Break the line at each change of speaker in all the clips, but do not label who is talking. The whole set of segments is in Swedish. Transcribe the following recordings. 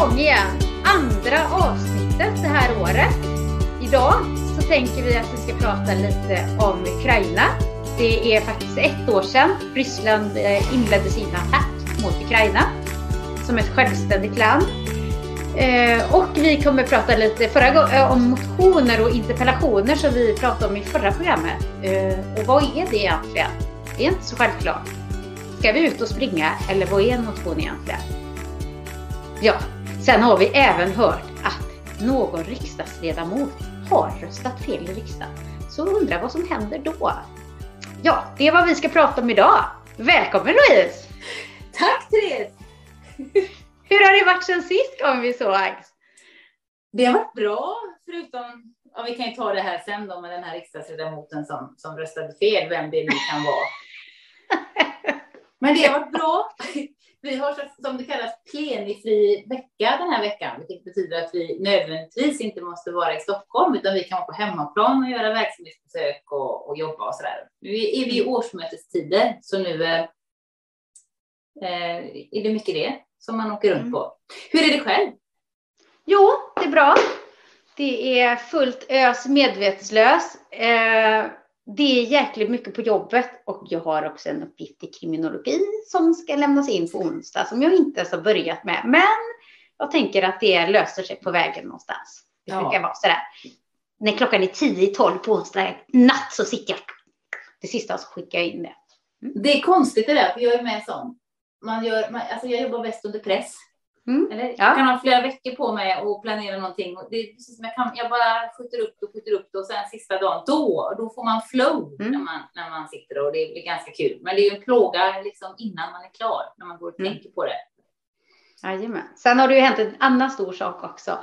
igång igen. Andra avsnittet det här året. Idag så tänker vi att vi ska prata lite om Ukraina. Det är faktiskt ett år sedan Ryssland eh, inledde sin attack mot Ukraina som ett självständigt land. Eh, och vi kommer prata lite förra eh, om motioner och interpellationer som vi pratade om i förra programmet. Och vad är det egentligen? Det är inte så självklart. Ska vi ut och springa eller vad är en motion egentligen? Ja, sen har vi även hört att någon riksdagsledamot har röstat fel i riksdagen. Så undrar vad som händer då? Ja, det är vad vi ska prata om idag. Välkommen Louise!
Tack Therese!
Hur har det varit sen sist gång vi sågs?
Det har varit bra, förutom, ja, vi kan ju ta det här sen då med den här riksdagsledamoten som, som röstade fel, vem det nu kan vara. Men det har varit bra. Vi har som det kallas plenifri vecka den här veckan, vilket betyder att vi nödvändigtvis inte måste vara i Stockholm, utan vi kan vara på hemmaplan och göra verksamhetsbesök och, och jobba och sådär. Nu är vi i årsmötestider, så nu eh, är det mycket det som man åker runt mm. på. Hur är det själv?
Jo, det är bra. Det är fullt ös medvetslös. Eh, det är jäkligt mycket på jobbet och jag har också en uppgift i kriminologi som ska lämnas in på onsdag som jag inte ens har börjat med. Men jag tänker att det löser sig på vägen någonstans. Det brukar ja. vara sådär. När klockan är tio i tolv på onsdag natt så sitter jag det sista så skickar jag in det.
Mm. Det är konstigt det där, för jag är med sån. Man gör, man, alltså jag jobbar bäst under press. Mm. Eller, ja. Jag kan ha flera veckor på mig och planera någonting. Och det är precis som jag, kan, jag bara skjuter upp det och skjuter upp det och sen sista dagen, då, då får man flow mm. när, man, när man sitter och det blir ganska kul. Men det är ju en plåga liksom innan man är klar, när man går och mm. tänker på det.
Jajamän. Sen har det ju hänt en annan stor sak också.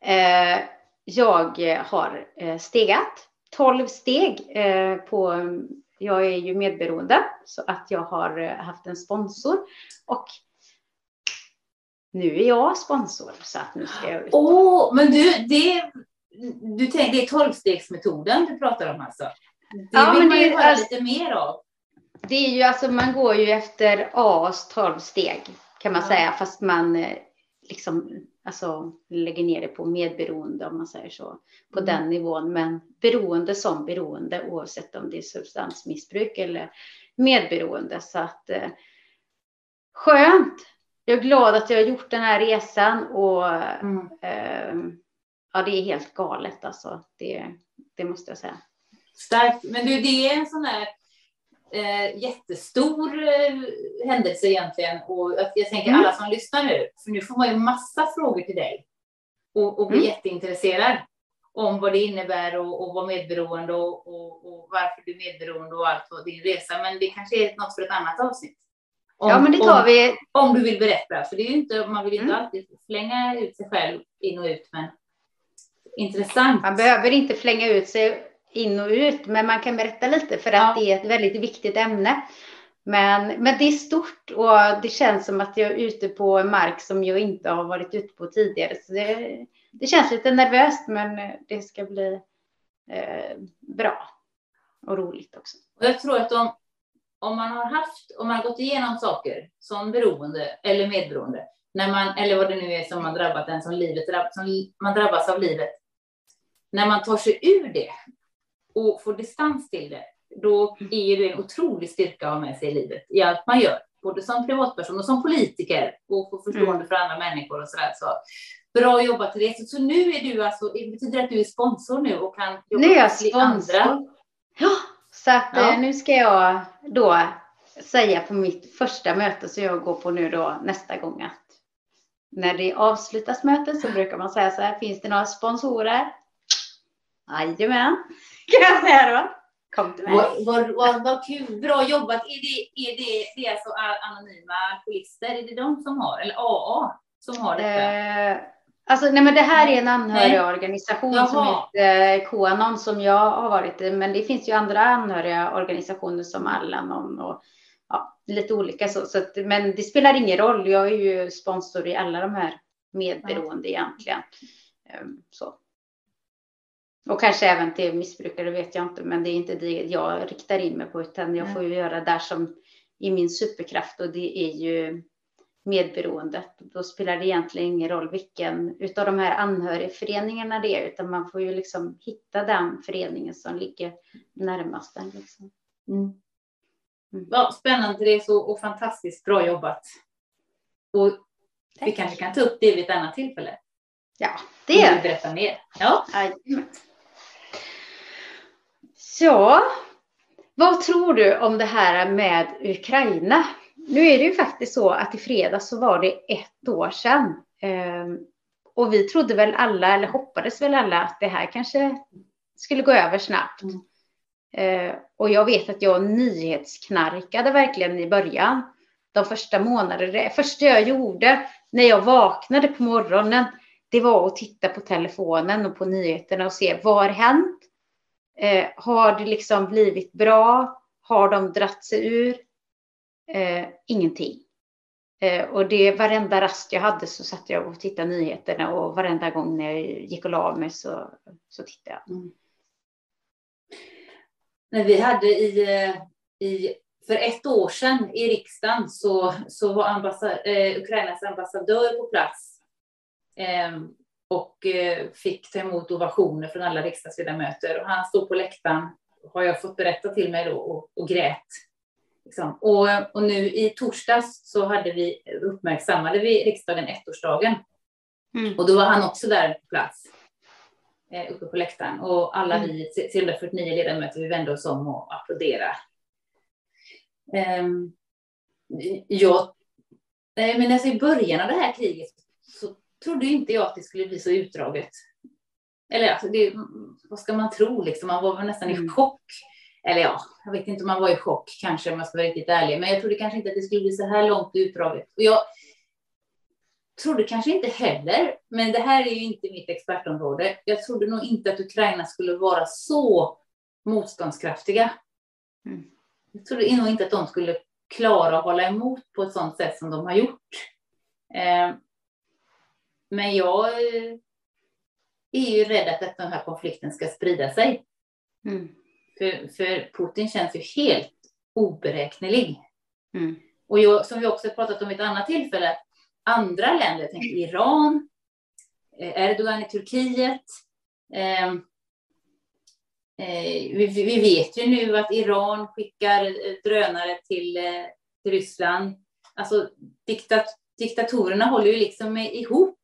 Eh, jag har eh, stegat 12 steg eh, på jag är ju medberoende så att jag har haft en sponsor och nu är jag sponsor så att nu ska jag ut.
Åh, oh, men du, det, du tänk, det är tolvstegsmetoden du pratar om alltså? Det ja, vill men man ju höra alltså, lite mer av.
Det är ju alltså, man går ju efter A's tolv steg kan man ja. säga, fast man eh, liksom alltså, lägger ner det på medberoende om man säger så, på mm. den nivån. Men beroende som beroende oavsett om det är substansmissbruk eller medberoende. Så att eh, skönt jag är glad att jag har gjort den här resan och mm. eh, ja, det är helt galet alltså. Det, det måste jag säga.
Starkt. Men du, det är en sån här eh, jättestor eh, händelse egentligen. Och jag tänker mm. alla som lyssnar nu, för nu får man ju massa frågor till dig och, och bli mm. jätteintresserad om vad det innebär och, och vara medberoende och, och, och, varför du är medberoende och allt och din resa. Men det kanske är något för ett annat avsnitt.
Om, ja, men det tar
om,
vi.
Om du vill berätta, för det är ju inte, man vill ju inte mm. alltid flänga ut sig själv in och ut, men intressant.
Man behöver inte flänga ut sig in och ut, men man kan berätta lite för att ja. det är ett väldigt viktigt ämne. Men, men det är stort och det känns som att jag är ute på mark som jag inte har varit ute på tidigare. Så det, det känns lite nervöst, men det ska bli eh, bra och roligt också.
Jag tror att om, om man har haft, om man har gått igenom saker som beroende eller medberoende, när man, eller vad det nu är som har drabbat en, som, livet, som man drabbas av livet, när man tar sig ur det och får distans till det, då är det en otrolig styrka att ha med sig i livet, i allt man gör, både som privatperson och som politiker och få förstående mm. för andra människor och sådär. Så bra jobbat Therese. Så nu är du alltså, det betyder att du är sponsor nu och kan
jobba är sponsor. andra? Ja, så att ja. Eh, nu ska jag då säga på mitt första möte som jag går på nu då nästa gång att när det avslutas mötet så brukar man säga så här, finns det några sponsorer? Jajamän, kan jag säga då.
Kom till mig. Vad, vad, vad, vad kul, bra jobbat. Är det, är det, det är alltså anonyma alkoholister, är det de som har, eller AA som har detta?
Eh, Alltså, nej, men det här är en anhörigorganisation som heter Qanon som jag har varit i, men det finns ju andra anhörigorganisationer som Allanon och ja, lite olika. Så, så att, men det spelar ingen roll. Jag är ju sponsor i alla de här medberoende ja. egentligen. Um, så. Och kanske även till missbrukare vet jag inte, men det är inte det jag riktar in mig på, utan jag får ju göra där som i min superkraft och det är ju medberoendet. Då spelar det egentligen ingen roll vilken utav de här anhörigföreningarna det är, utan man får ju liksom hitta den föreningen som ligger närmast en. Liksom. Mm.
Mm. Ja, spännande Therese och, och fantastiskt bra jobbat. Och vi kanske kan ta upp det vid ett annat tillfälle.
Ja, det gör
vi. berätta mer. Ja.
Så, vad tror du om det här med Ukraina? Nu är det ju faktiskt så att i fredags så var det ett år sedan. Ehm, och vi trodde väl alla, eller hoppades väl alla, att det här kanske skulle gå över snabbt. Mm. Ehm, och jag vet att jag nyhetsknarkade verkligen i början. De första månaderna. Det första jag gjorde när jag vaknade på morgonen, det var att titta på telefonen och på nyheterna och se vad har hänt? Eh, har det liksom blivit bra? Har de dratt sig ur? Eh, ingenting. Eh, och det varenda rast jag hade så satt jag och tittade nyheterna och varenda gång när jag gick och la mig så, så tittade jag. Mm.
När vi hade i, eh, i, för ett år sedan i riksdagen så, så var ambassad, eh, Ukrainas ambassadör på plats eh, och eh, fick ta emot ovationer från alla riksdagsledamöter. Och han stod på läktaren, har jag fått berätta till mig då, och, och grät. Liksom. Och, och nu i torsdags så hade vi, uppmärksammade vi riksdagen ettårsdagen. Mm. Och då var han också där på plats, eh, uppe på läktaren. Och alla mm. vi 349 ledamöter, vi vände oss om och applåderade. Um, jag, men alltså i början av det här kriget så trodde inte jag att det skulle bli så utdraget. Eller alltså, det, vad ska man tro liksom? Man var väl nästan mm. i chock eller ja, jag vet inte om man var i chock kanske om jag ska vara riktigt ärlig, men jag trodde kanske inte att det skulle bli så här långt utdraget. Och jag trodde kanske inte heller, men det här är ju inte mitt expertområde. Jag trodde nog inte att Ukraina skulle vara så motståndskraftiga. Mm. Jag trodde nog inte att de skulle klara att hålla emot på ett sådant sätt som de har gjort. Eh, men jag är ju rädd att den här konflikten ska sprida sig. Mm. För, för Putin känns ju helt oberäknelig. Mm. Och jag, som vi också pratat om vid ett annat tillfälle, andra länder, tänker Iran, eh, Erdogan i Turkiet. Eh, eh, vi, vi, vet ju nu att Iran skickar eh, drönare till, till Ryssland. Alltså diktat, diktatorerna håller ju liksom ihop,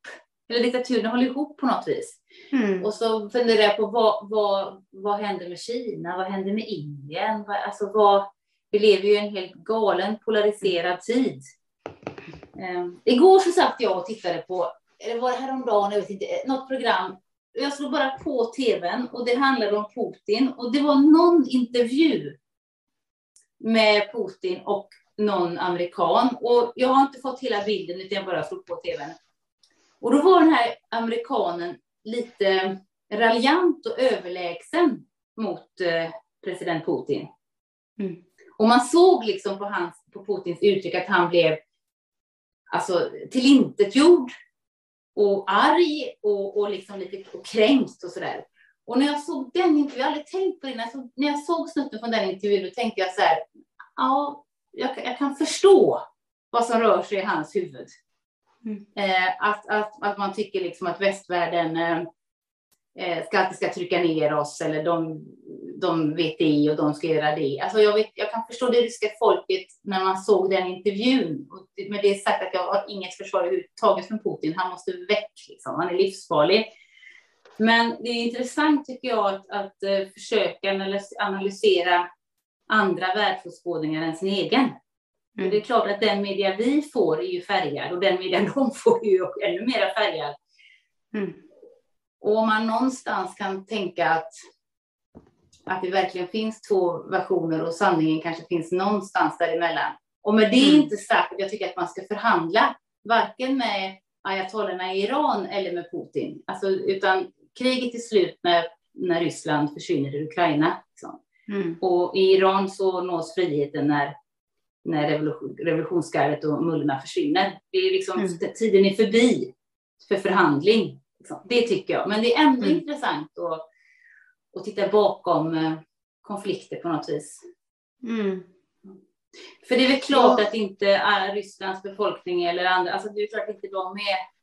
eller diktaturerna håller ihop på något vis. Mm. Och så funderar jag på vad, vad, vad händer med Kina? Vad händer med Indien? Vad, alltså vad, vi lever ju i en helt galen polariserad tid. Um, igår så satt jag och tittade på, eller var det häromdagen, jag vet inte, något program. Jag slog bara på tvn och det handlade om Putin och det var någon intervju med Putin och någon amerikan. Och jag har inte fått hela bilden utan jag bara slog på tvn. Och då var den här amerikanen lite raljant och överlägsen mot eh, president Putin. Mm. Och man såg liksom på, hans, på Putins uttryck att han blev alltså, tillintetgjord och arg och, och liksom lite och kränkt och sådär. Och när jag såg den intervjun, jag hade aldrig tänkt på det, när jag såg, när jag såg snutten från den intervjun, då tänkte jag så här, ja, jag, jag kan förstå vad som rör sig i hans huvud. Mm. Eh, att, att, att man tycker liksom att västvärlden eh, eh ska alltid ska trycka ner oss eller de, de vet det och de ska göra det. Alltså jag, vet, jag kan förstå det ryska folket när man såg den intervjun. Med det sagt att jag har inget försvar överhuvudtaget för Putin. Han måste väck, liksom. han är livsfarlig. Men det är intressant tycker jag att, att eh, försöka analysera andra världsåskådningar än sin egen. Mm. Det är klart att den media vi får är ju färgad och den media de får är ju ännu mer färgad. Mm. Och om man någonstans kan tänka att, att det verkligen finns två versioner och sanningen kanske finns någonstans däremellan. Och med det mm. inte sagt att jag tycker att man ska förhandla, varken med ayatollorna i Iran eller med Putin. Alltså, utan kriget är slut när, när Ryssland försvinner ur Ukraina. Liksom. Mm. Och i Iran så nås friheten när när revolution, revolutionsgardet och mullorna försvinner. Det är liksom, mm. Tiden är förbi för förhandling. Liksom. Det tycker jag. Men det är ändå mm. intressant att, att titta bakom eh, konflikter på något vis. Mm. För det är väl klart ja. att inte är Rysslands befolkning eller andra, alltså det är klart att inte de är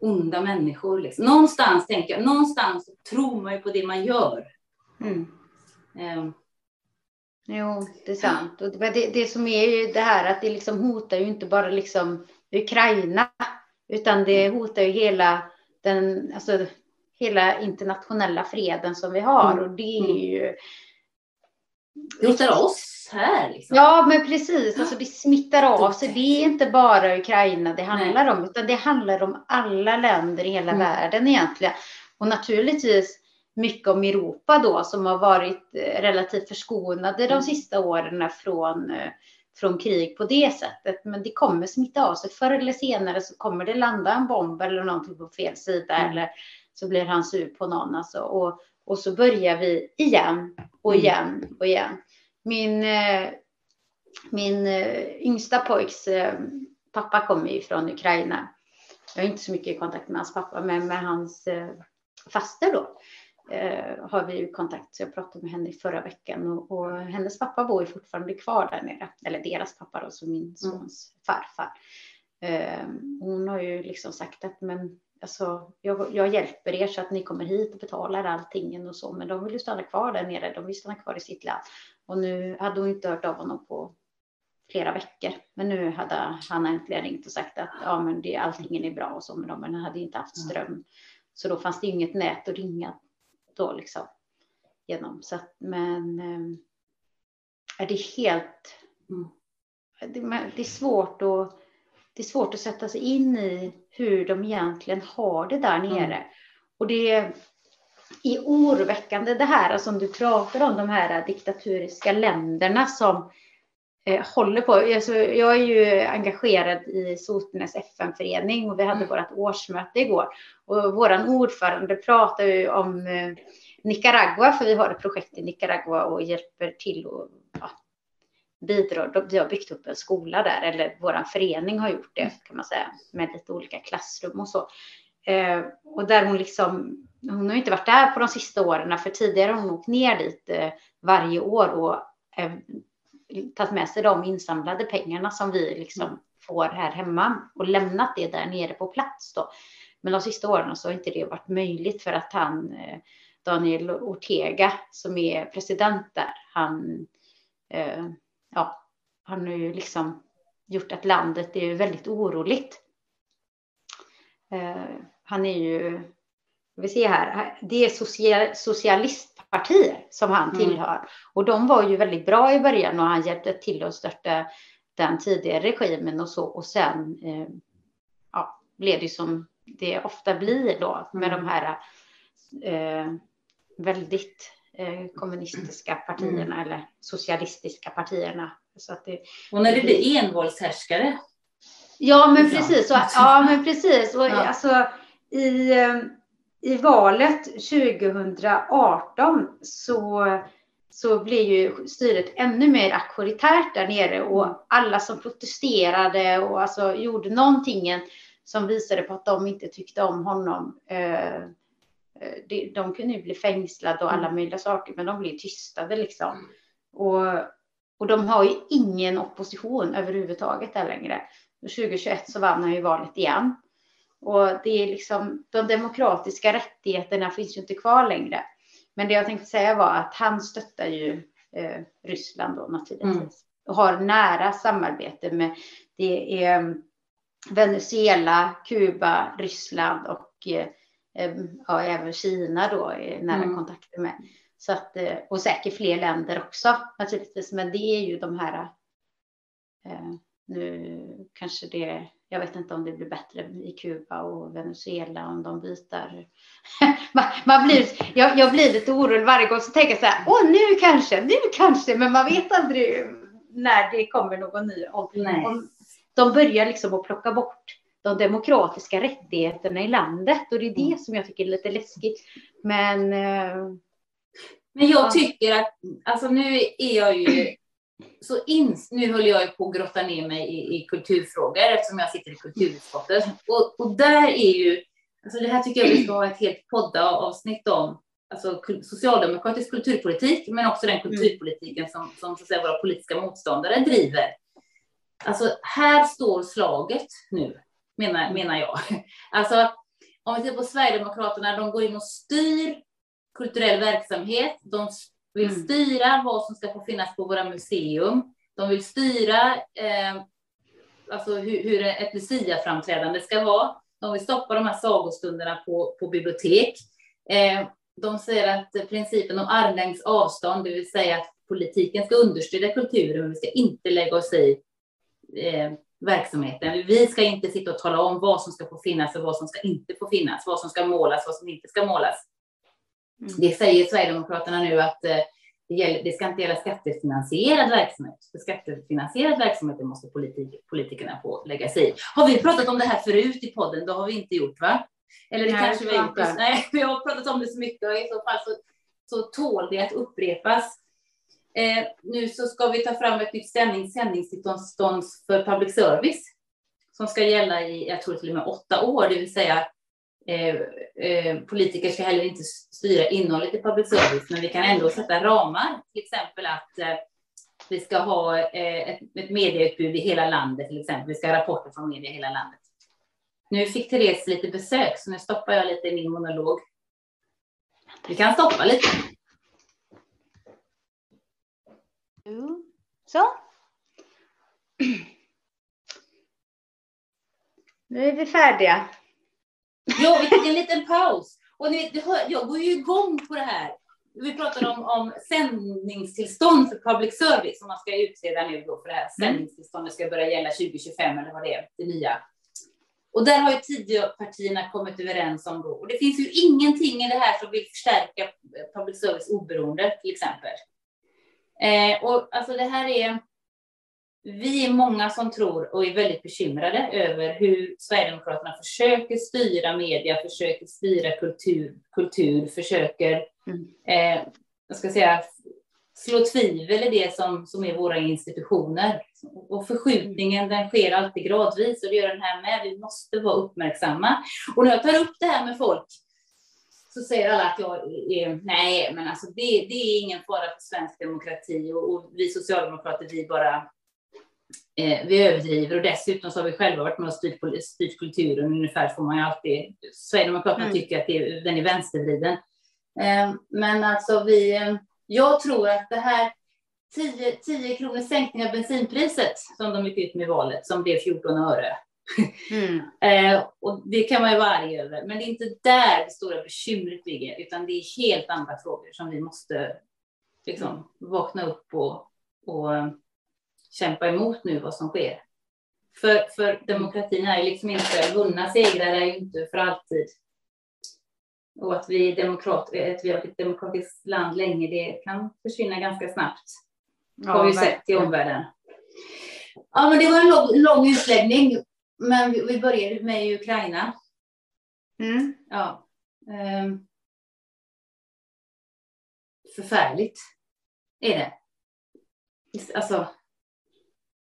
onda människor. Liksom. Någonstans tänker jag, någonstans tror man ju på det man gör. Mm.
Um. Jo, det är sant. Och det, det, som är ju det här att det liksom hotar ju inte bara liksom Ukraina, utan det hotar ju hela den, alltså hela internationella freden som vi har. Mm. Och det är mm. ju...
Det hotar oss här. Liksom.
Ja, men precis. Alltså, det smittar av sig. Det är inte bara Ukraina det handlar Nej. om, utan det handlar om alla länder i hela mm. världen egentligen. Och naturligtvis mycket om Europa då, som har varit eh, relativt förskonade de mm. sista åren från, eh, från krig på det sättet. Men det kommer smitta av sig. Förr eller senare så kommer det landa en bomb eller någonting på fel sida mm. eller så blir han sur på någon alltså. Och, och så börjar vi igen och mm. igen och igen. Min, eh, min yngsta pojks pappa kommer ju från Ukraina. Jag har inte så mycket kontakt med hans pappa, men med hans faster då eh, har vi ju kontakt. Så jag pratade med henne i förra veckan och, och hennes pappa bor ju fortfarande kvar där nere. Eller deras pappa då, som min mm. sons mm. farfar. Eh, hon har ju liksom sagt att men alltså, jag, jag, hjälper er så att ni kommer hit och betalar allting och så. Men de vill ju stanna kvar där nere. De vill stanna kvar i sitt land. Och nu hade hon inte hört av honom på flera veckor. Men nu hade han äntligen ringt och sagt att ja, men det, allting är bra och så. Men han hade inte haft ström. Så då fanns det inget nät att ringa då liksom genom. Så att, men är det helt. Mm. Det, det, är svårt att. Det är svårt att sätta sig in i hur de egentligen har det där mm. nere. Mm. Och det är oroväckande det här som du pratar om, de här diktaturiska länderna som eh, håller på. Alltså, jag är ju engagerad i Sotenäs FN-förening och vi hade mm. vårt årsmöte igår. Och vår ordförande pratar ju om eh, Nicaragua, för vi har ett projekt i Nicaragua och hjälper till och ja, bidrar. Vi har byggt upp en skola där, eller vår förening har gjort det kan man säga, med lite olika klassrum och så. Eh, och där hon liksom, hon har inte varit där på de sista åren, för tidigare har hon åkt ner dit eh, varje år och eh, tagit med sig de insamlade pengarna som vi liksom får här hemma och lämnat det där nere på plats då. Men de sista åren så har inte det varit möjligt för att han, eh, Daniel Ortega, som är president där, han, eh, ja, han har ju liksom gjort att landet är väldigt oroligt. Eh, han är ju, vi ser här, det är social, socialistpartier som han mm. tillhör. Mm. Och de var ju väldigt bra i början och han hjälpte till att störta den tidigare regimen och så. Och sen eh, ja, blev det som det ofta blir då med mm. de här eh, väldigt eh, kommunistiska partierna mm. eller socialistiska partierna. Så att det,
och när det blir envåldshärskare?
Ja, men precis. Så, ja, men precis. Och, ja. alltså, i, eh, I valet 2018 så, så blev ju styret ännu mer auktoritärt där nere och alla som protesterade och alltså gjorde någonting som visade på att de inte tyckte om honom. Eh, de, de kunde ju bli fängslade och alla mm. möjliga saker, men de blev tystade liksom. Och, och de har ju ingen opposition överhuvudtaget där längre. 2021 så vann han ju valet igen. Och det är liksom, de demokratiska rättigheterna finns ju inte kvar längre. Men det jag tänkte säga var att han stöttar ju eh, Ryssland då naturligtvis. Mm. Och har nära samarbete med, det är Venezuela, Kuba, Ryssland och eh, ja, även Kina då är nära mm. kontakter med. Så att, eh, och säkert fler länder också naturligtvis, men det är ju de här. Eh, nu kanske det, jag vet inte om det blir bättre i Kuba och Venezuela om de byter. man, man, blir, jag, jag, blir lite orolig varje gång så tänker jag så här, åh nu kanske, nu kanske, men man vet aldrig när det kommer någon ny. Om, om de börjar liksom att plocka bort de demokratiska rättigheterna i landet och det är det mm. som jag tycker är lite läskigt. Men. Eh,
men jag ja. tycker att, alltså nu är jag ju så ins, nu håller jag på att grotta ner mig i, i kulturfrågor eftersom jag sitter i kulturutskottet. Och, och där är ju, alltså det här tycker jag vi ska ha ett helt poddavsnitt om. alltså, socialdemokratisk kulturpolitik, men också den mm. kulturpolitiken som, som så att säga, våra politiska motståndare driver. Alltså, här står slaget nu, menar, menar jag. Alltså, om vi tittar på Sverigedemokraterna, de går in och styr kulturell verksamhet. De vill mm. styra vad som ska få finnas på våra museum. De vill styra eh, alltså hur, hur ett Lucia-framträdande ska vara. De vill stoppa de här sagostunderna på, på bibliotek. Eh, de säger att principen om armlängds avstånd, det vill säga att politiken ska understödja kulturen, men vi ska inte lägga oss i eh, verksamheten. Vi ska inte sitta och tala om vad som ska få finnas och vad som ska inte få finnas, vad som ska målas, vad som inte ska målas. Mm. Det säger Sverigedemokraterna nu att eh, det, gäller, det, ska inte gälla skattefinansierad verksamhet. För skattefinansierad verksamhet måste politik, politikerna få lägga sig i. Har vi pratat om det här förut i podden? Det har vi inte gjort, va? Eller det Nej, kanske vi har gjort. Nej, vi har pratat om det så mycket och i så fall så, så tål det att upprepas. Eh, nu så ska vi ta fram ett nytt sändnings, sändningstillstånd för public service som ska gälla i, jag tror till och med åtta år, det vill säga eh, eh, politiker ska heller inte styra innehållet i public service, men vi kan ändå sätta ramar, till exempel att eh, vi ska ha eh, ett, ett medieutbud i hela landet, till exempel. Vi ska ha rapporter från media i hela landet. Nu fick Therese lite besök, så nu stoppar jag lite i min monolog. Vi kan stoppa lite.
Så. Nu är vi färdiga.
Ja, vi tog en liten paus. Och ni vet, du hör, jag går ju igång på det här. Vi pratade om, om sändningstillstånd för public service som man ska utreda nu då för det här mm. sändningstillståndet ska börja gälla 2025 eller vad det är, det nya. Och där har ju Tidöpartierna kommit överens om då. Och det finns ju ingenting i det här som vill förstärka public service oberoende till exempel. Eh, och alltså det här är, vi är många som tror och är väldigt bekymrade över hur Sverigedemokraterna försöker styra media, försöker styra kultur, kultur försöker, mm. eh, jag ska säga, slå tvivel i det som, som är våra institutioner. Och förskjutningen den sker alltid gradvis och det gör den här med. Vi måste vara uppmärksamma. Och när jag tar upp det här med folk så säger alla att jag är, nej, men alltså det, det är ingen fara för svensk demokrati och, och vi socialdemokrater, vi bara eh, vi överdriver och dessutom så har vi själva varit med och styrt, styrt kulturen ungefär får man ju alltid. Sverigedemokraterna mm. tycker att det, den är vänstervriden. Eh, men alltså vi, eh, jag tror att det här 10, 10 kronor sänkning av bensinpriset som de gick ut med i valet som blev 14 öre Mm. Eh, och det kan man ju vara arg över, men det är inte där det stora bekymret ligger, utan det är helt andra frågor som vi måste liksom, vakna upp och, och kämpa emot nu vad som sker. För, för demokratin är liksom inte, vunna segrar är ju inte för alltid. Och att vi, demokrat, att vi har ett demokratiskt land länge, det kan försvinna ganska snabbt. Ja, har vi sett i omvärlden. Ja, men det var en lång, lång utläggning. Men vi, vi började med Ukraina. Mm. Ja. Um, förfärligt är det. Alltså.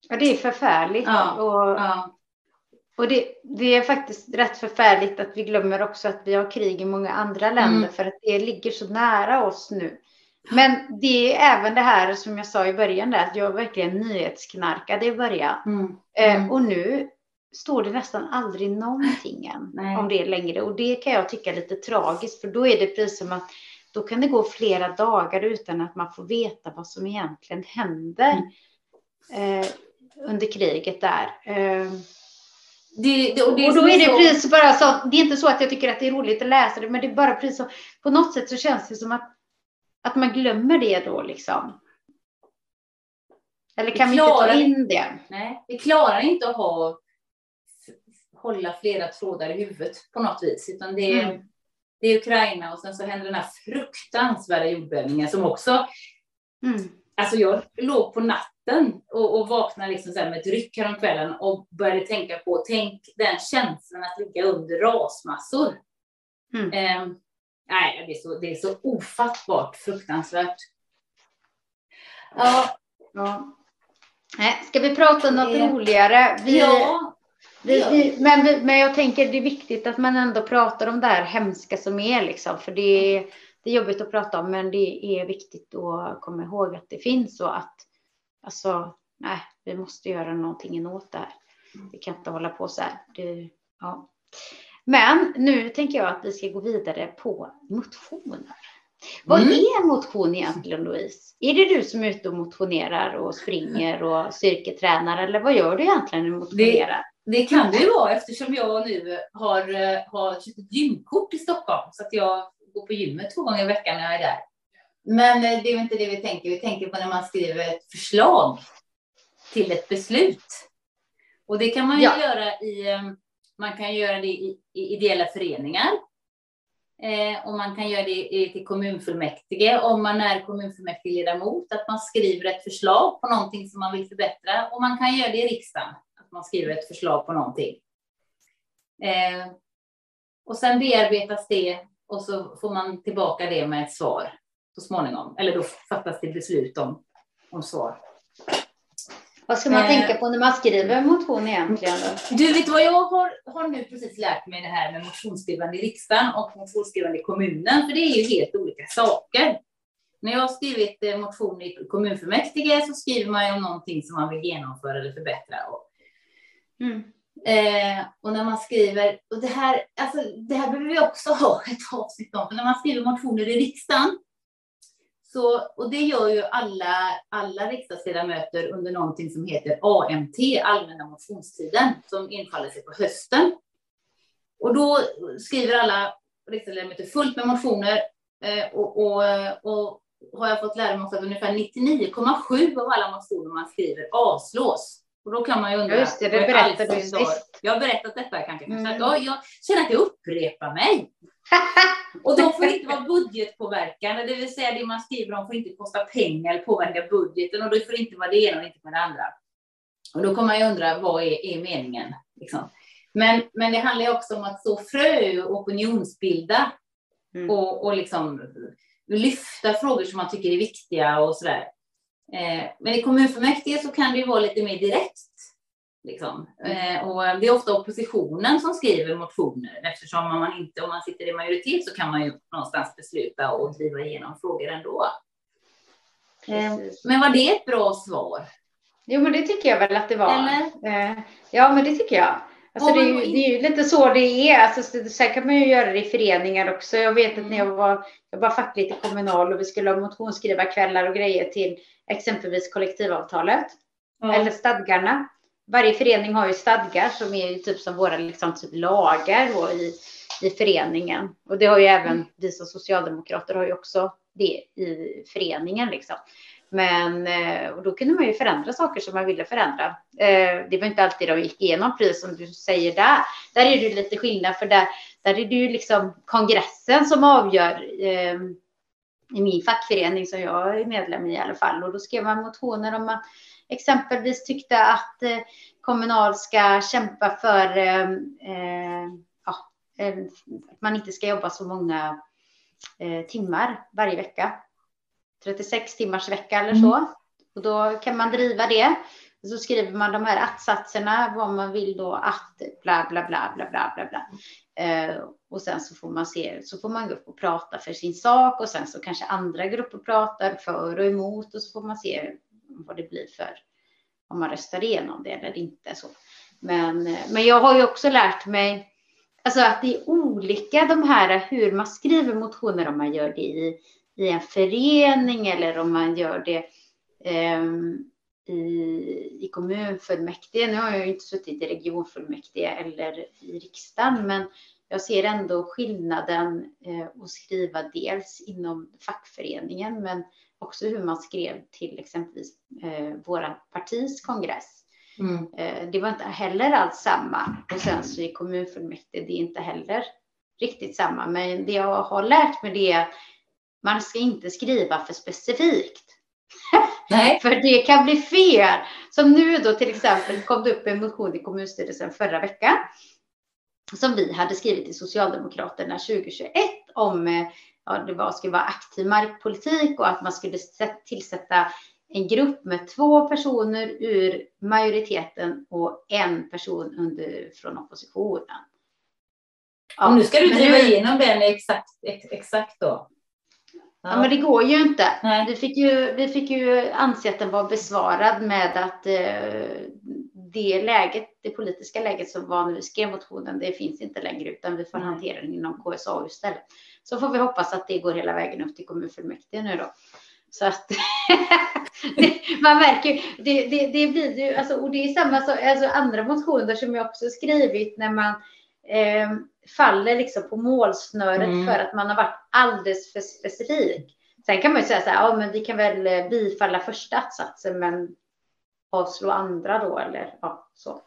Ja, det är förfärligt. Ja, och, ja. och det, det, är faktiskt rätt förfärligt att vi glömmer också att vi har krig i många andra länder mm. för att det ligger så nära oss nu. Men det är även det här som jag sa i början, där, att jag verkligen nyhetsknarkade i början. Mm. Eh, mm. och nu står det nästan aldrig någonting än om det längre. Och det kan jag tycka är lite tragiskt, för då är det precis som att då kan det gå flera dagar utan att man får veta vad som egentligen händer mm. eh, under kriget där. Eh, det, det, och, det och, då är det så... precis bara så, det är inte så att jag tycker att det är roligt att läsa det, men det är bara precis så, på något sätt så känns det som att, att man glömmer det då liksom. Eller kan vi, vi inte ta in det?
Nej, vi klarar inte att ha hålla flera trådar i huvudet på något vis, utan det är, mm. det är Ukraina och sen så händer den här fruktansvärda jordbävningen som också, mm. Alltså jag låg på natten och, och vaknade liksom så med ett ryck häromkvällen och började tänka på, tänk den känslan att ligga under rasmassor. Mm. Eh, nej, det är, så, det är så ofattbart fruktansvärt.
Ja. ja. Ska vi prata om något roligare? Vi, ja. Vi, vi, men, men jag tänker det är viktigt att man ändå pratar om det här hemska som är liksom, för det, det det är jobbigt att prata om, men det är viktigt att komma ihåg att det finns och att alltså, nej, vi måste göra någonting åt det här. Vi kan inte hålla på så här. Det, ja. Men nu tänker jag att vi ska gå vidare på motioner. Vad mm. är motion egentligen Louise? Är det du som är ute och motionerar och springer och styrketränar eller vad gör du egentligen när du motionerar?
Det, det kan det ju vara eftersom jag nu har, har köpt ett gymkort i Stockholm så att jag går på gymmet två gånger i veckan när jag är där. Men eh, det är inte det vi tänker. Vi tänker på när man skriver ett förslag till ett beslut. Och det kan man ju ja. göra i, eh, man kan göra det i, i ideella föreningar. Eh, och man kan göra det i, till kommunfullmäktige om man är kommunfullmäktigeledamot, att man skriver ett förslag på någonting som man vill förbättra. Och man kan göra det i riksdagen, att man skriver ett förslag på någonting. Eh, och sen bearbetas det och så får man tillbaka det med ett svar så småningom. Eller då fattas det beslut om, om svar.
Vad ska man eh, tänka på när man skriver en motion egentligen? Då?
Du vet vad, jag har, har nu precis lärt mig det här med motionsskrivande i riksdagen och motionsskrivande i kommunen, för det är ju helt olika saker. När jag har skrivit eh, motion i kommunfullmäktige så skriver man ju om någonting som man vill genomföra eller förbättra. Mm. Eh, och när man skriver, och det här, alltså, det här behöver vi också ha ett avsnitt om, för när man skriver motioner i riksdagen så, och det gör ju alla, alla riksdagsledamöter under någonting som heter AMT, allmänna motionstiden, som infaller sig på hösten. Och då skriver alla riksdagsledamöter fullt med motioner eh, och, och, och har jag fått lära mig att ungefär 99,7 av alla motioner man skriver avslås. Och då kan man ju undra.
Just det, det berättade du
sist. Jag har berättat detta kanske. Mm. Jag, jag känner att jag upprepar mig. Och de får inte vara budgetpåverkande, det vill säga det man skriver om får inte kosta pengar eller påverka budgeten och det får inte vara det ena och inte med det andra. Och då kommer man ju undra, vad är, är meningen? Liksom. Men, men det handlar också om att så frö och opinionsbilda mm. och, och liksom lyfta frågor som man tycker är viktiga och sådär. Eh, men i kommunfullmäktige så kan det ju vara lite mer direkt. Liksom. Eh, och det är ofta oppositionen som skriver motioner eftersom om man inte, om man sitter i majoritet så kan man ju någonstans besluta och driva igenom frågor ändå. Eh, men var det ett bra svar?
Jo, men det tycker jag väl att det var. Eller? Ja, men det tycker jag. Alltså det, är ju, det är ju lite så det är. Alltså, sen kan man ju göra det i föreningar också. Jag vet att när jag var, jag var fackligt i Kommunal och vi skulle ha motionsskrivarkvällar och grejer till exempelvis kollektivavtalet mm. eller stadgarna. Varje förening har ju stadgar som är typ som våra liksom, typ lagar då i, i föreningen. Och det har ju även vi som socialdemokrater har ju också det i föreningen liksom. Men eh, och då kunde man ju förändra saker som man ville förändra. Eh, det var inte alltid de gick igenom, precis som du säger där. Där är det lite skillnad, för där, där är det ju liksom kongressen som avgör ehm, i min fackförening som jag är medlem i i alla fall. Och då skrev man motioner om att exempelvis tyckte att eh, Kommunal ska kämpa för ehm, ja, ehm, att man inte ska jobba så många timmar varje vecka 36 timmars vecka eller så. Mm. Och då kan man driva det. Och så skriver man de här att-satserna, vad man vill då att bla bla bla bla bla bla bla. Eh, och sen så får man se, så får man gå upp och prata för sin sak och sen så kanske andra grupper pratar för och emot och så får man se vad det blir för om man röstar igenom det eller inte så. Men, eh, men jag har ju också lärt mig alltså att det är olika de här hur man skriver motioner om man gör det i i en förening eller om man gör det eh, i, i kommunfullmäktige. Nu har jag ju inte suttit i regionfullmäktige eller i riksdagen, men jag ser ändå skillnaden eh, att skriva dels inom fackföreningen, men också hur man skrev till exempelvis eh, våra partis kongress. Mm. Eh, det var inte heller alls samma. Och sen så i kommunfullmäktige, det är inte heller riktigt samma. Men det jag har lärt mig det är man ska inte skriva för specifikt. Nej. för det kan bli fel. Som nu då till exempel kom det upp en motion i kommunstyrelsen förra veckan som vi hade skrivit i Socialdemokraterna 2021 om ja, det var, skulle vara aktiv markpolitik och att man skulle tillsätta en grupp med två personer ur majoriteten och en person under, från oppositionen.
Ja, och nu ska du driva igenom den exakt, exakt då?
Ja. men det går ju inte.
Nej.
Vi fick ju, vi fick ju anse att den var besvarad med att eh, det läget, det politiska läget som var när vi skrev motionen, det finns inte längre utan vi får
Nej.
hantera den inom KSA istället. Så får vi hoppas att det går hela vägen upp till kommunfullmäktige nu då. Så att det, man märker ju, det, det, det blir ju, alltså, och det är samma sak, alltså andra motioner som jag också skrivit när man eh, faller liksom på målsnöret
Mm.
för att man har varit alldeles för specifik. Sen kan man ju säga så här, ja men vi kan väl eh, bifalla första att-satsen men avslå andra då eller ja, så.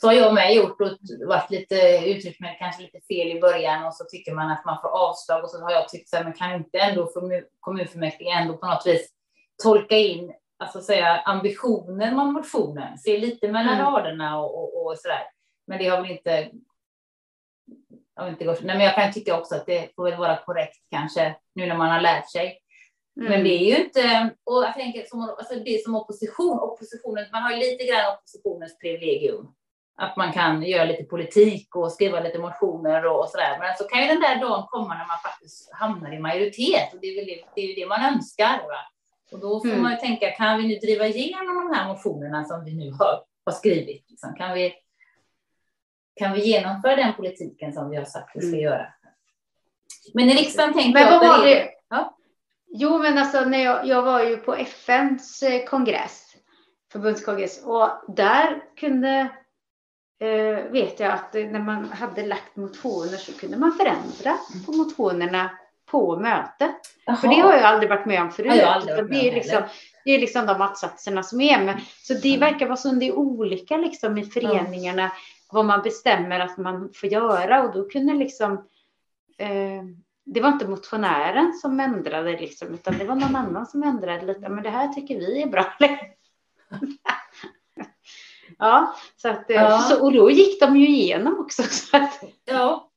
Så har jag med gjort och varit lite uttryckt mig kanske lite fel i början och så tycker man att man får avslag och så har jag tyckt så här, men kan inte ändå kommun- kommunfullmäktige ändå på något vis tolka in, alltså säga ambitionen med motionen, se lite mellan
Mm.
raderna och, och, och sådär. Men det har väl inte, har inte gått, nej men jag kan tycka också att det får väl vara korrekt kanske nu när man har lärt sig.
Mm.
Men det är ju inte, och jag tänker som, alltså det är som opposition, oppositionen, man har ju lite grann oppositionens privilegium. Att man kan göra lite politik och skriva lite motioner och, och sådär. Men så kan ju den där dagen komma när man faktiskt hamnar i majoritet och det är, väl det, det, är ju det man önskar. Va? Och då får
Mm.
man ju tänka, kan vi nu driva igenom de här motionerna som vi nu har, har skrivit? Liksom? Kan, vi, kan vi genomföra den politiken som vi har sagt att vi ska
Mm.
göra? Men i riksdagen tänkte
Men vad var
det? Ja.
Jo, men alltså när jag, jag var ju på FNs eh, kongress, förbundskongress, och där kunde, eh, vet jag att när man hade lagt motioner så kunde man förändra på motionerna på mötet. För det har jag aldrig varit med om förut.
Med
det, är
om
liksom, det är liksom de att-satserna som är med. Så det
Mm.
verkar vara som det är olika liksom i föreningarna vad man bestämmer att man får göra och då kunde liksom eh, det var inte motionären som ändrade liksom, utan det var någon annan som ändrade lite. Men det här tycker vi är bra. ja, så att, eh,
Ja.
Så, och då gick de ju igenom också. Så att,
Ja.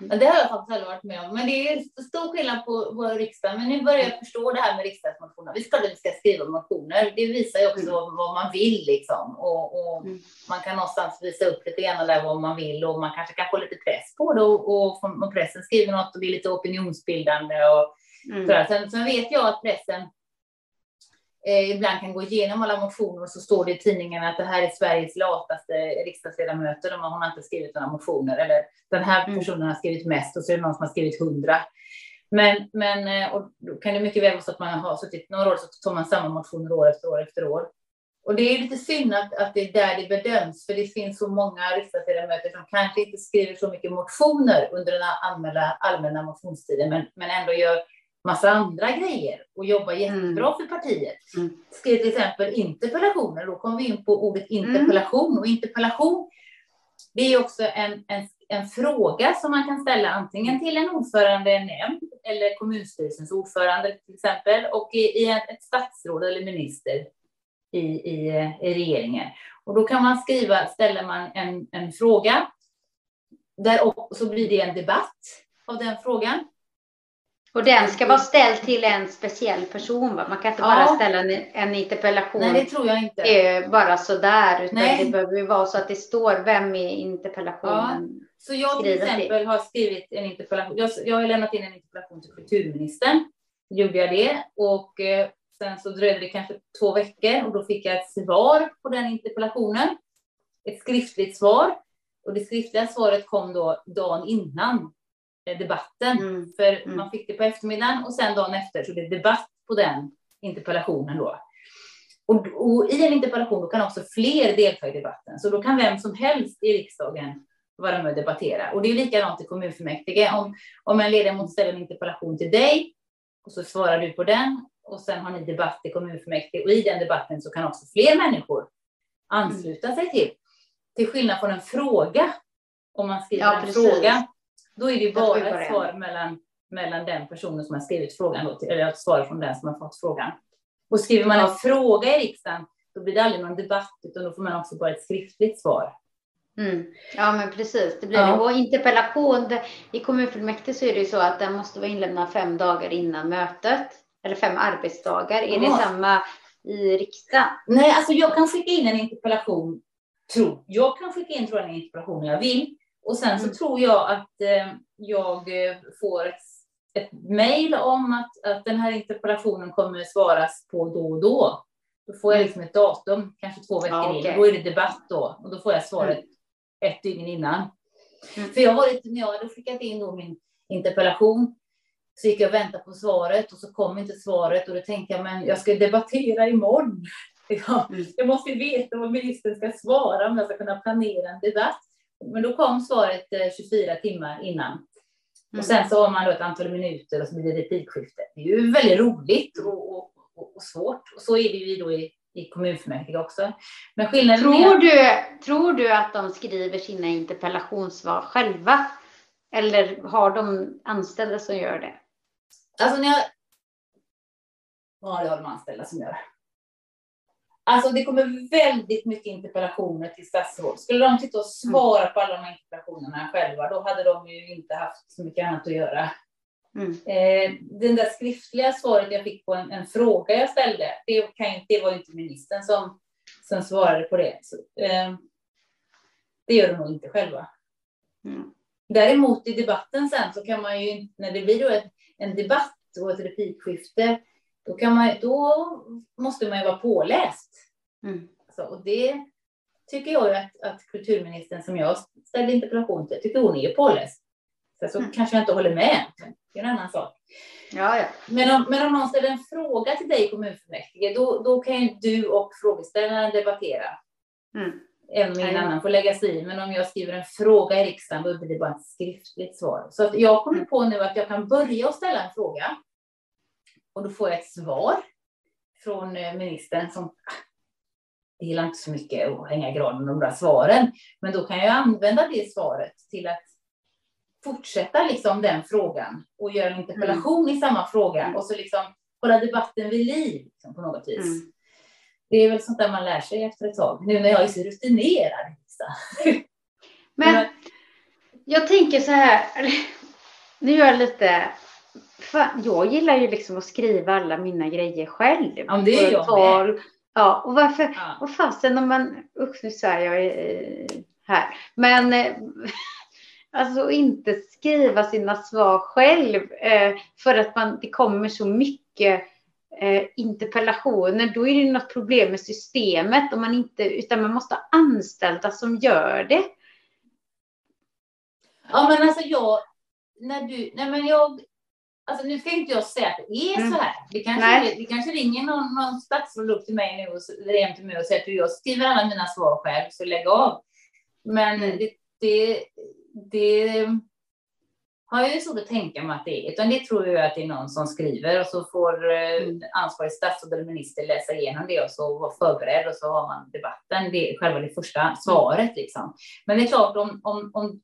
Ja, Det har jag faktiskt aldrig varit med om. Men det är stor skillnad på, på riksdagen. Men nu börjar jag förstå det här med riksdagsmotioner. Visst att vi ska skriva motioner. Det visar ju också
Mm.
vad, man vill liksom. Och, och
Mm.
man kan någonstans visa upp lite grann där vad man vill och man kanske kan få lite press på det. Och, och pressen skriver något och är lite opinionsbildande och
mm.
sådär. Sen, sen vet jag att pressen eh, ibland kan gå igenom alla motioner och så står det i tidningen att det här är Sveriges lataste riksdagsledamöter. De har, hon har inte skrivit några motioner. Eller den här
Mm.
personen har skrivit mest och så är det någon som har skrivit hundra. Men, men eh, och då kan det mycket väl vara så att man har suttit några år så tar man samma motioner år efter år efter år. Och det är lite synd att, att det är där det bedöms, för det finns så många riksdagsledamöter som kanske inte skriver så mycket motioner under den allmänna, allmänna motionstiden, men, men ändå gör massa andra grejer och jobbar jättebra för partiet.
Mm.
Skrev till exempel interpellationer, då kommer vi in på ordet interpellation. Och interpellation, det är också en, en, en fråga som man kan ställa antingen till en ordförande i en nämnd eller kommunstyrelsens ordförande till exempel och i, i ett, ett statsråd eller minister i, i, i regeringen. Och då kan man skriva, ställer man en, en fråga där och så blir det en debatt av den frågan.
Och den ska vara ställd till en speciell person. Va? Man kan inte
Ja.
bara ställa en, en interpellation
Nej, det tror jag inte.
eh, bara sådär. Utan
Nej.
det behöver ju vara så att det står vem är interpellationen.
Så jag till exempel har skrivit en interpellation. Jag, jag har lämnat in en interpellation till kulturministern. Gjorde jag det och eh, sen så dröjde det kanske två veckor och då fick jag ett svar på den interpellationen. Ett skriftligt svar. Och det skriftliga svaret kom då dagen innan debatten.
Mm.
För
Mm.
man fick det på eftermiddagen och sen dagen efter så blev det debatt på den interpellationen då. Och, och i en interpellation kan också fler delta i debatten. Så då kan vem som helst i riksdagen vara med och debattera. Och det är likadant i kommunfullmäktige. Om, om en ledamot ställer en interpellation till dig och så svarar du på den och sen har ni debatt i kommunfullmäktige och i den debatten så kan också fler människor ansluta sig till. Till skillnad från en fråga. Om man skriver
Ja,
en fråga, då är det bara ett svar mellan, mellan den personen som har skrivit frågan, då, eller ett svar från den som har fått frågan. Och skriver man en fråga i riksdagen, då blir det aldrig någon debatt, utan då får man också bara ett skriftligt svar.
Mm. Ja, men precis. Det blir
Ja.
det. Och interpellation, det, i kommunfullmäktige så är det ju så att den måste vara inlämnad fem dagar innan mötet. Eller fem arbetsdagar. Är det samma i riksdagen?
Nej, alltså jag kan skicka in en interpellation, tror jag kan skicka in tror jag, en interpellation jag vill. Och sen så
Mm.
tror jag att eh, jag eh, får ett, ett mejl om att, att den här interpellationen kommer svaras på då och då. Då får jag liksom ett datum, kanske två veckor
Ja,
in.
okej.
Då är det debatt då och då får jag svaret ett dygn innan.
Mm.
För jag har varit, när jag hade skickat in då min interpellation så gick jag och väntade på svaret och så kom inte svaret och då tänkte jag men jag ska debattera imorgon. Ja,
Mm.
jag måste veta vad ministern ska svara om jag ska kunna planera en debatt. Men då kom svaret eh, 24 timmar innan.
Mm.
Och sen så har man då ett antal minuter och så blir det replikskifte. Det är ju väldigt roligt och, och, och, och svårt. Och så är det ju då i, i kommunfullmäktige också. Men skillnaden
Tror
är...
du, tror du att de skriver sina interpellationssvar själva? Eller har de anställda som gör det?
Alltså när jag... Ja, det har de anställda som gör. Alltså det kommer väldigt mycket interpellationer till statsråd. Skulle de sitta och svara på alla de här interpellationerna själva, då hade de ju inte haft så mycket annat att göra.
Mm.
Eh, den där skriftliga svaret jag fick på en, en fråga jag ställde, det, kan det var ju inte ministern som, som svarade på det. Så, eh, det gör de nog inte själva.
Mm.
Däremot i debatten sen så kan man ju, när det blir då ett, en debatt och ett replikskifte, då, kan man, då måste man ju vara påläst.
Mm.
Alltså, och det tycker jag att, att kulturministern som jag ställde interpellation till, tycker hon är påläst. Sen så
Mm.
kanske jag inte håller med, det är en annan sak.
Ja, ja.
Men om, men om någon ställer en fråga till dig i kommunfullmäktige, då, då kan ju du och frågeställaren debattera.
Mm.
Även om ingen annan får lägga sig i. Men om jag skriver en fråga i riksdagen, då blir det bara ett skriftligt svar. Så att jag kommer
Mm.
på nu att jag kan börja och ställa en fråga. Och då får jag ett svar från eh, ministern som det gillar inte så mycket att hänga granen de där svaren. Men då kan jag använda det svaret till att fortsätta liksom den frågan och göra en interpellation i samma fråga
Mm.
och så liksom hålla debatten vid liv liksom, på något vis.
Mm.
Det är väl sånt där man lär sig efter ett tag. Nu när jag är så rutinerad.
Men jag tänker så här. Nu är jag lite. Fan, jag gillar ju liksom att skriva alla mina grejer själv.
Ja, men det är jag
tal. Ja, och varför?
Ja.
Vad fasen om man, usch nu svär jag eh, här, men eh, alltså inte skriva sina svar själv eh, för att man, det kommer så mycket interpellationer, då är det något problem med systemet om man inte, utan man måste ha anställda som gör det.
Ja, men alltså jag, när du, nej men jag, alltså nu ska inte jag säga att det är
Mm.
så här. Det kanske, det kanske ringer någon, någon statsråd upp till mig nu och, hem till mig och säger att jag skriver alla mina svar själv, så lägg av. Men
Mm.
det, det, det har jag ju svårt att tänka mig att det är, utan det tror jag att det är någon som skriver och så får eh,
Mm.
ansvarig statsråd eller minister läsa igenom det och så vara förberedd och så har man debatten. Det är själva det första svaret liksom. Men det är klart om, om, om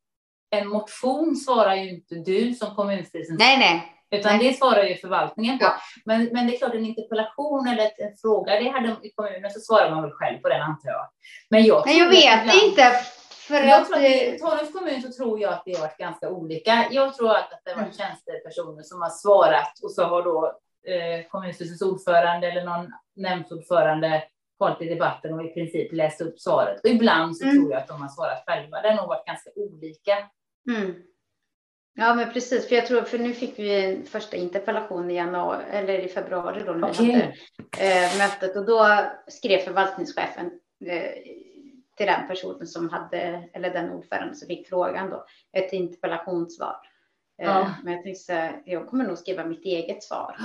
en motion svarar ju inte du som kommunstyrelsens
Nej, nej.
Utan
nej.
det svarar ju förvaltningen på.
Ja.
Men, men det är klart en interpellation eller ett, en fråga, det hade i kommunen så svarar man väl själv på den antar jag. Men jag,
Nej, jag vet
ibland-
inte. För
jag
att,
tror att i Tanums kommun så tror jag att det har varit ganska olika. Jag tror att det har varit
Mm.
tjänstepersoner som har svarat och så har då eh, kommunstyrelsens ordförande eller någon nämndsordförande hållit i debatten och i princip läst upp svaret. Och ibland så
Mm.
tror jag att de har svarat själva. Det har nog varit ganska olika.
Mm. Ja, men precis. För jag tror, för nu fick vi en första interpellation i januari, eller i februari då när vi
Okej.
hade eh, mötet och då skrev förvaltningschefen eh, till den personen som hade, eller den ordförande som fick frågan då, ett interpellationssvar. Eh,
Ja.
Men jag tänkte så här, jag kommer nog skriva mitt eget svar.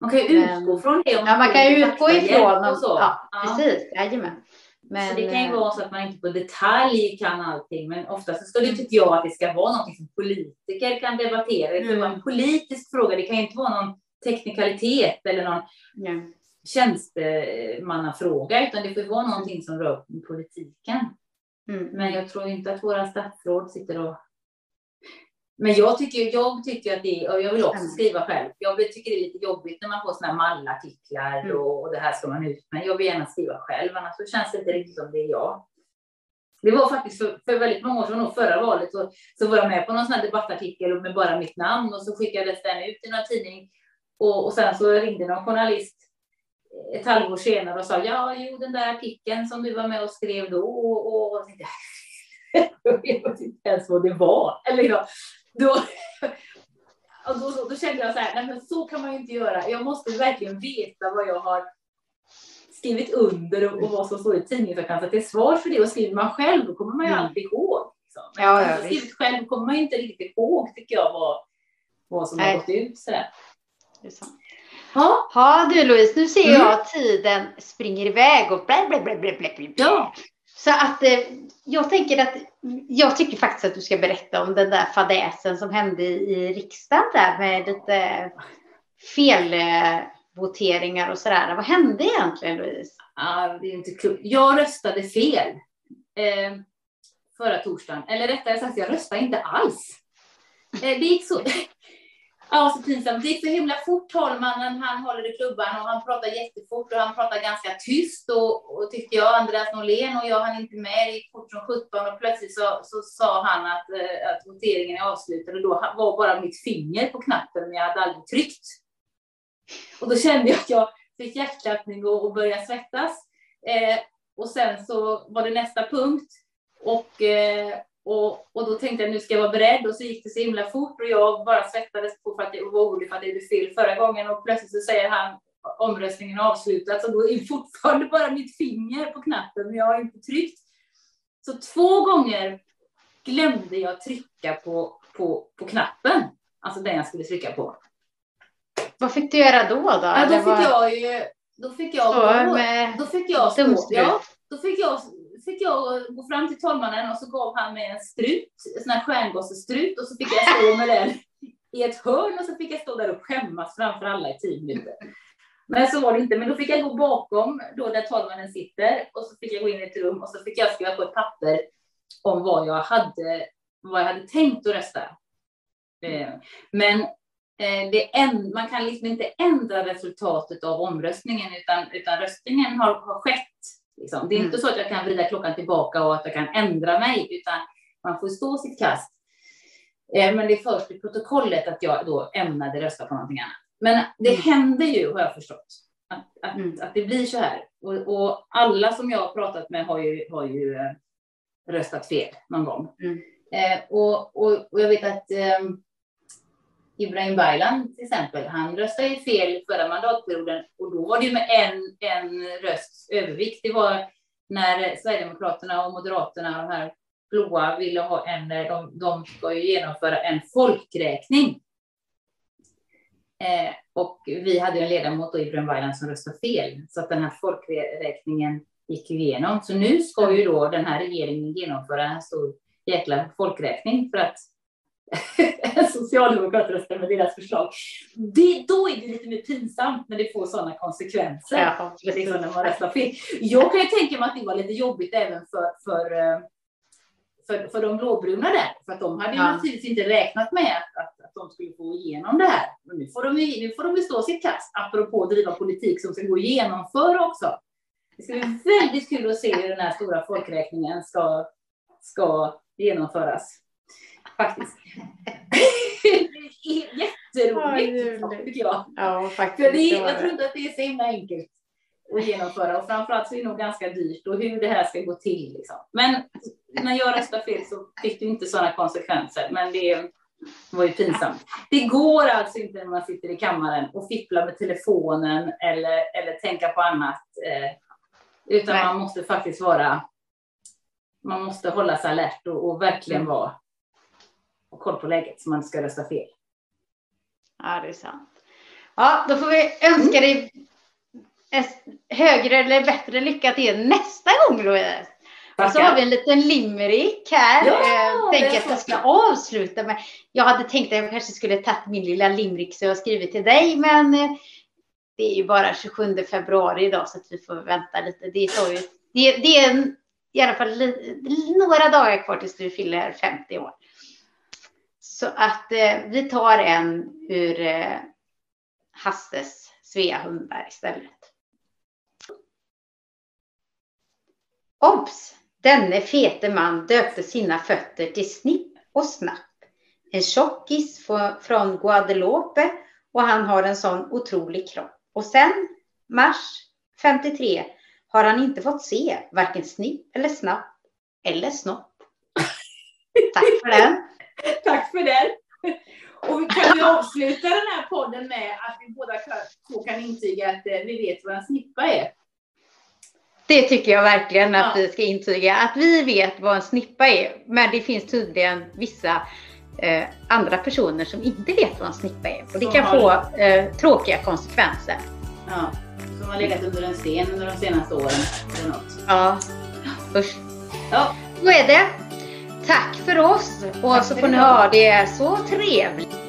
Man kan ju
Men-
utgå från det.
Ja, man kan ju utgå ifrån,
och så.
ja,
Ja.
precis, jajamän. Men,
så det kan ju
eh,
vara så att man inte på detalj kan allting, men ofta så ska det,
Mm.
tycker jag, att det ska vara något som politiker kan debattera. Det
Mm.
vara en politisk fråga. Det kan ju inte vara någon teknikalitet eller någon
ja.
tjänstemannafråga, utan det får vara någonting som rör politiken.
Mm.
Men jag tror inte att våra statsråd sitter och... Men jag tycker, jag tycker att det och jag vill också
Mm.
skriva själv. Jag tycker det är lite jobbigt när man får såna här mallartiklar
Mm.
och, och det här ska man ut med. Jag vill gärna skriva själv, annars så känns det inte riktigt som det är jag. Det var faktiskt för, för väldigt många år sedan, nog förra valet, så, så var jag med på någon sån här debattartikel med bara mitt namn och så skickades den ut i någon tidning. Och, och sen så ringde någon journalist ett halvår senare och sa ja, jo, den där artikeln som du var med och skrev då och, och, och jag vet inte ens vad det var. Eller ja, då, och då, då, då, kände jag så här, nej men så kan man ju inte göra. Jag måste verkligen veta vad jag har skrivit under och, och vad som står i tidningen för att kunna ta till svar för det. Och skriver man själv, då kommer man ju mm. alltid ihåg. Liksom. Men ja, ja, skrivit själv kommer man ju inte riktigt ihåg, tycker jag, vad, vad som nej. har gått ut. Så där.
Det är sant. Ja. ja du Louise, nu ser jag att tiden springer iväg och blä, blä, blä, blä, blä, blä. Ja. Så att eh, jag tänker att jag tycker faktiskt att du ska berätta om den där fadäsen som hände i riksdagen där med lite felvoteringar eh, och sådär. Vad hände egentligen Louise?
Ah, det är inte klokt. Jag röstade fel eh, förra torsdagen. Eller rättare sagt, jag röstade inte alls. Eh, det gick så. Ja, så pinsamt. Det gick så himla fort. Talmannen, han håller i klubban och han pratar jättefort och han pratar ganska tyst och, och tyckte jag, Andreas Norlén och jag hann inte med. Det gick fort som 17 och plötsligt så, så sa han att, eh, att voteringen är avslutad och då var bara mitt finger på knappen men jag hade aldrig tryckt. Och då kände jag att jag fick hjärtklappning och, och började svettas. Eh, och sen så var det nästa punkt och eh, och, och då tänkte jag nu ska jag vara beredd och så gick det så himla fort och jag bara svettades på för att jag var orolig för att det blev fel förra gången och plötsligt så säger han omröstningen är avslutad så då är fortfarande bara mitt finger på knappen men jag har inte tryckt. Så två gånger glömde jag trycka på, på, på knappen, alltså den jag skulle trycka på.
Vad fick du göra då? Då,
ja, då fick var... jag ju, då fick jag, då, då fick jag stå, ja, då fick jag fick jag gå fram till talmannen och så gav han mig en strut, en sån här stjärngossestrut och så fick jag stå med den i ett hörn och så fick jag stå där och skämmas framför alla i tio minuter. Men så var det inte, men då fick jag gå bakom då där talmannen sitter och så fick jag gå in i ett rum och så fick jag skriva på ett papper om vad jag hade, vad jag hade tänkt att rösta. Eh, men eh, det en, man kan liksom inte ändra resultatet av omröstningen utan, utan röstningen har, har skett Liksom. Det är mm. inte så att jag kan vrida klockan tillbaka och att jag kan ändra mig, utan man får stå sitt kast. Eh, men det är först i protokollet att jag då ämnade rösta på någonting annat. Men det mm. händer ju, har jag förstått, att, att, mm. att det blir så här. Och, och, alla som jag har pratat med har ju, har ju eh, röstat fel någon gång. Mm. Eh, och, och, och, jag vet att eh, Ibrahim Baylan till exempel, han röstade ju fel förra mandatperioden och då var det ju med en, en rösts övervikt. Det var när Sverigedemokraterna och Moderaterna, de här blåa, ville ha en, de, de ska ju genomföra en folkräkning. Eh, och vi hade en ledamot, då, Ibrahim Baylan, som röstade fel, så att den här folkräkningen gick igenom. Så nu ska ju då den här regeringen genomföra en stor jäkla folkräkning för att Socialdemokrater röstar med deras förslag. Det, då är det lite mer pinsamt när det får sådana konsekvenser. Ja, liksom när man röstar fel. Jag kan ju tänka mig att det var lite jobbigt även för, för, eh, för, för de blåbruna där. För att de hade ju ja. naturligtvis inte räknat med att, att de skulle få igenom det här. Men nu får de, nu får de stå sitt kast, apropå att driva politik som ska gå att genomföra också. Det ska bli väldigt kul att se hur den här stora folkräkningen ska, ska genomföras faktiskt. Jätteroligt, ja, tycker jag. Ja, faktiskt. För det, jag tror inte att det är så himla enkelt att genomföra och framförallt så är det nog ganska dyrt och hur det här ska gå till. Liksom. Men när jag röstade fel så fick det inte sådana konsekvenser, men det var ju pinsamt. Det går alltså inte när man sitter i kammaren och fipplar med telefonen eller, eller tänka på annat, eh, utan Nej. man måste faktiskt vara man måste hålla sig alert och, och verkligen mm. vara och koll på läget så man inte ska rösta fel.
Ja, det är sant. Ja, då får vi önska dig högre eller bättre lycka till nästa gång Louise. Och så har vi en liten limerick här. Ja, jag tänker att jag ska avsluta med. Jag hade tänkt att jag kanske skulle tagit min lilla limerick så jag skrivit till dig, men eh, det är ju bara 27 februari idag så vi får vänta lite. Det är, ju, det, det är i alla fall några dagar kvar tills du fyller 50 år. Så att eh, vi tar en ur eh, Hasses Svea hundar istället. Obs! Denne fete man döpte sina fötter till Snipp och Snapp. En tjockis från Guadeloupe och han har en sån otrolig kropp. Och sen, mars 53, har han inte fått se varken Snipp eller Snapp eller Snopp. Tack för den.
Tack för det. Och kan vi avsluta den här podden med att vi båda två kan intyga att eh, vi vet vad en snippa är?
Det tycker jag verkligen att
Ja.
vi ska intyga. Att vi vet vad en snippa är. Men det finns tydligen vissa eh, andra personer som inte vet vad en snippa är. Och det kan få eh, tråkiga konsekvenser.
Ja, som har legat under en sten under de senaste åren. Eller något.
Ja, usch.
Ja.
Så är det. Tack för oss och
Tack
så får ni ha det så trevligt.